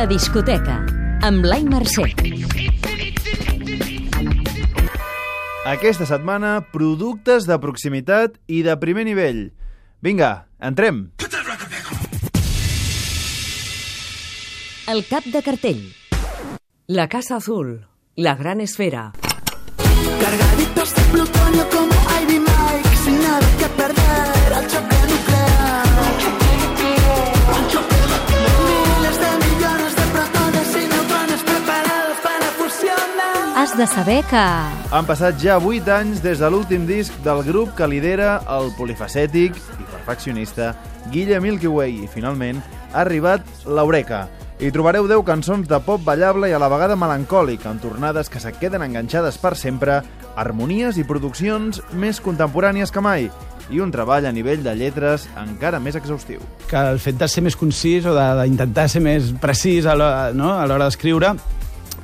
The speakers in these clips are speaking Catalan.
La discoteca, amb Blai Mercè. Aquesta setmana, productes de proximitat i de primer nivell. Vinga, entrem! El cap de cartell. La Casa Azul, la gran esfera. Cargaditos de plutonio como Ivy Mike, sin nada que perder al choque de saber que... Han passat ja 8 anys des de l'últim disc del grup que lidera el polifacètic i perfeccionista Guilla Milky Way i, finalment, ha arribat l'Eureka. Hi trobareu 10 cançons de pop ballable i a la vegada melancòlic, amb tornades que se queden enganxades per sempre, harmonies i produccions més contemporànies que mai, i un treball a nivell de lletres encara més exhaustiu. que el fet de ser més concís o de- d'intentar ser més precís a l'hora no? a l'hora d'escriure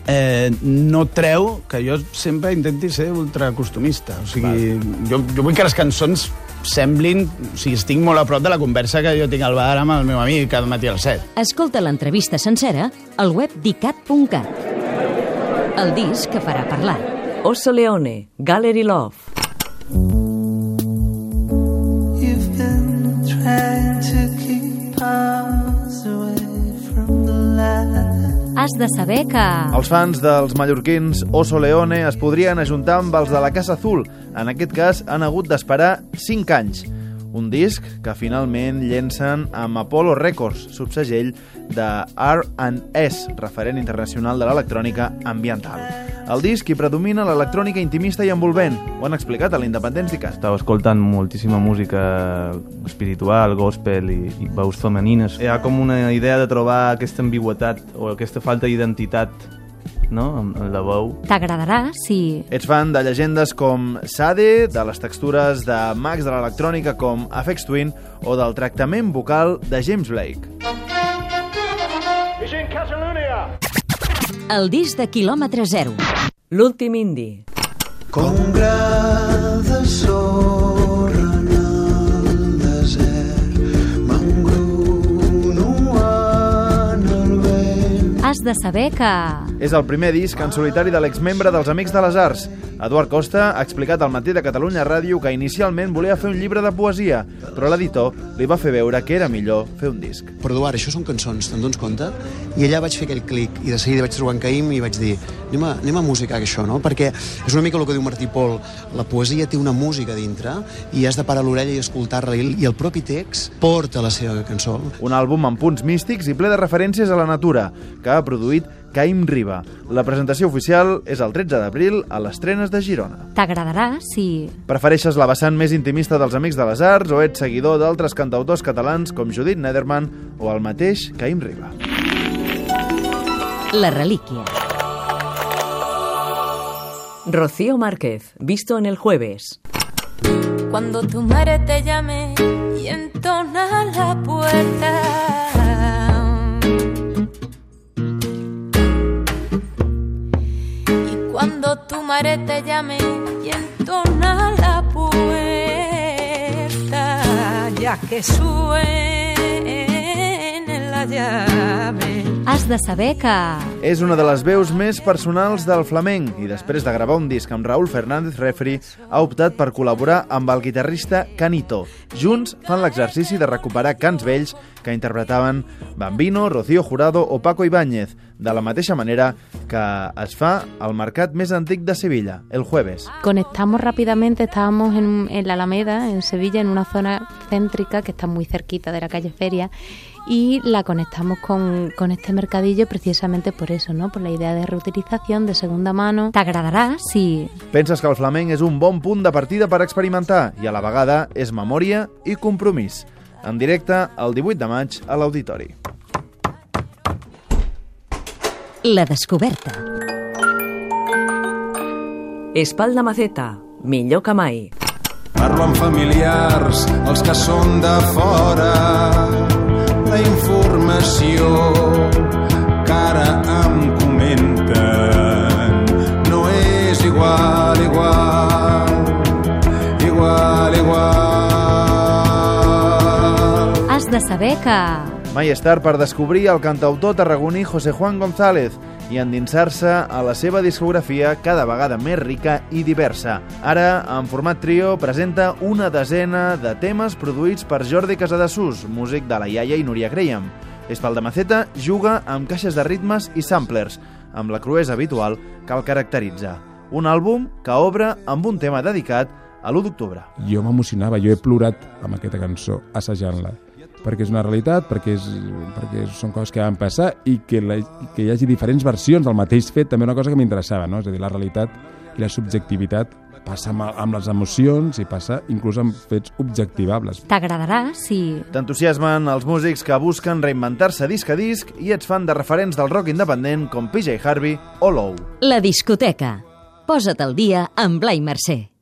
eh, no treu que jo sempre intenti ser ultracostumista. O sigui, jo, jo vull que les cançons semblin... O sigui, estic molt a prop de la conversa que jo tinc al bar amb el meu amic cada matí a les 7. Escolta l'entrevista sencera al web dicat.cat. El disc que farà parlar. Oso Leone, Gallery Love. Has de saber que... Els fans dels mallorquins Oso Leone es podrien ajuntar amb els de la Casa Azul. En aquest cas, han hagut d'esperar 5 anys. Un disc que finalment llencen amb Apollo Records, subsegell de R&S, referent internacional de l'electrònica ambiental. El disc hi predomina l'electrònica intimista i envolvent. Ho han explicat a l'Independents d'ICAST. Estava escoltant moltíssima música espiritual, gospel i, i veus femenines. Hi ha com una idea de trobar aquesta ambigüetat o aquesta falta d'identitat no? en la veu. T'agradarà si... Ets fan de llegendes com Sade, de les textures de Max de l'electrònica com Afex Twin o del tractament vocal de James Blake. El disc de quilòmetre zero. L'últim indi. Com un gra de sorra Has de saber que... És el primer disc en solitari de l'exmembre dels Amics de les Arts. Eduard Costa ha explicat al matí de Catalunya Ràdio que inicialment volia fer un llibre de poesia, però l'editor li va fer veure que era millor fer un disc. però Eduard, això són cançons, te'n dones compte? I allà vaig fer aquell clic, i de seguida vaig trobar en Caïm i vaig dir, anem a, anem a musicar això, no? Perquè és una mica el que diu Martí Pol, la poesia té una música dintre i has de parar l'orella i escoltar-la, i, i el propi text porta la seva cançó. Un àlbum amb punts místics i ple de referències a la natura, que produït Caim Riba. La presentació oficial és el 13 d'abril a les Trenes de Girona. T'agradarà si... Prefereixes la vessant més intimista dels Amics de les Arts o ets seguidor d'altres cantautors catalans com Judit Nederman o el mateix Caim Riba? La relíquia. Rocío Márquez, visto en el jueves. Cuando tu madre te llame y entona la puerta. Madre te llame y entona la puerta, ya que suene la llave. Has de saber que... És una de les veus més personals del flamenc i després de gravar un disc amb Raúl Fernández Refri ha optat per col·laborar amb el guitarrista Canito. Junts fan l'exercici de recuperar cants vells que interpretaven Bambino, Rocío Jurado o Paco Ibáñez, de la mateixa manera que es fa al mercat més antic de Sevilla, el jueves. Conectamos rápidamente, estábamos en, en la Alameda, en Sevilla, en una zona céntrica que está muy cerquita de la calle Feria, y la conectamos con, con este mercadillo precisamente por eso, ¿no? Por la idea de reutilización, de segunda mano. T'agradarà si... Penses que el flamenc és un bon punt de partida per experimentar i a la vegada és memòria i compromís. En directe el 18 de maig a l'Auditori. La descoberta. Espalda Maceta, millor que mai. Parlo amb familiars, els que són de fora. La informació que ara em comenten no és igual, igual, igual, igual. Has de saber que... Mai és tard per descobrir el cantautor tarragoní José Juan González i endinsar-se a la seva discografia cada vegada més rica i diversa. Ara, en format trio, presenta una desena de temes produïts per Jordi Casadesús, músic de la iaia i Núria Graham. Espaldamaceta juga amb caixes de ritmes i samplers, amb la cruesa habitual que el caracteritza. Un àlbum que obre amb un tema dedicat a l'1 d'octubre. Jo m'emocionava, jo he plorat amb aquesta cançó, assajant-la perquè és una realitat, perquè, és, perquè són coses que van passar i que, la, que hi hagi diferents versions del mateix fet, també una cosa que m'interessava, no? és a dir, la realitat i la subjectivitat passa amb, amb les emocions i passa inclús amb fets objectivables. T'agradarà si... T'entusiasmen els músics que busquen reinventar-se disc a disc i ets fan de referents del rock independent com PJ Harvey o Low. La discoteca. Posa't al dia amb Blai Mercè.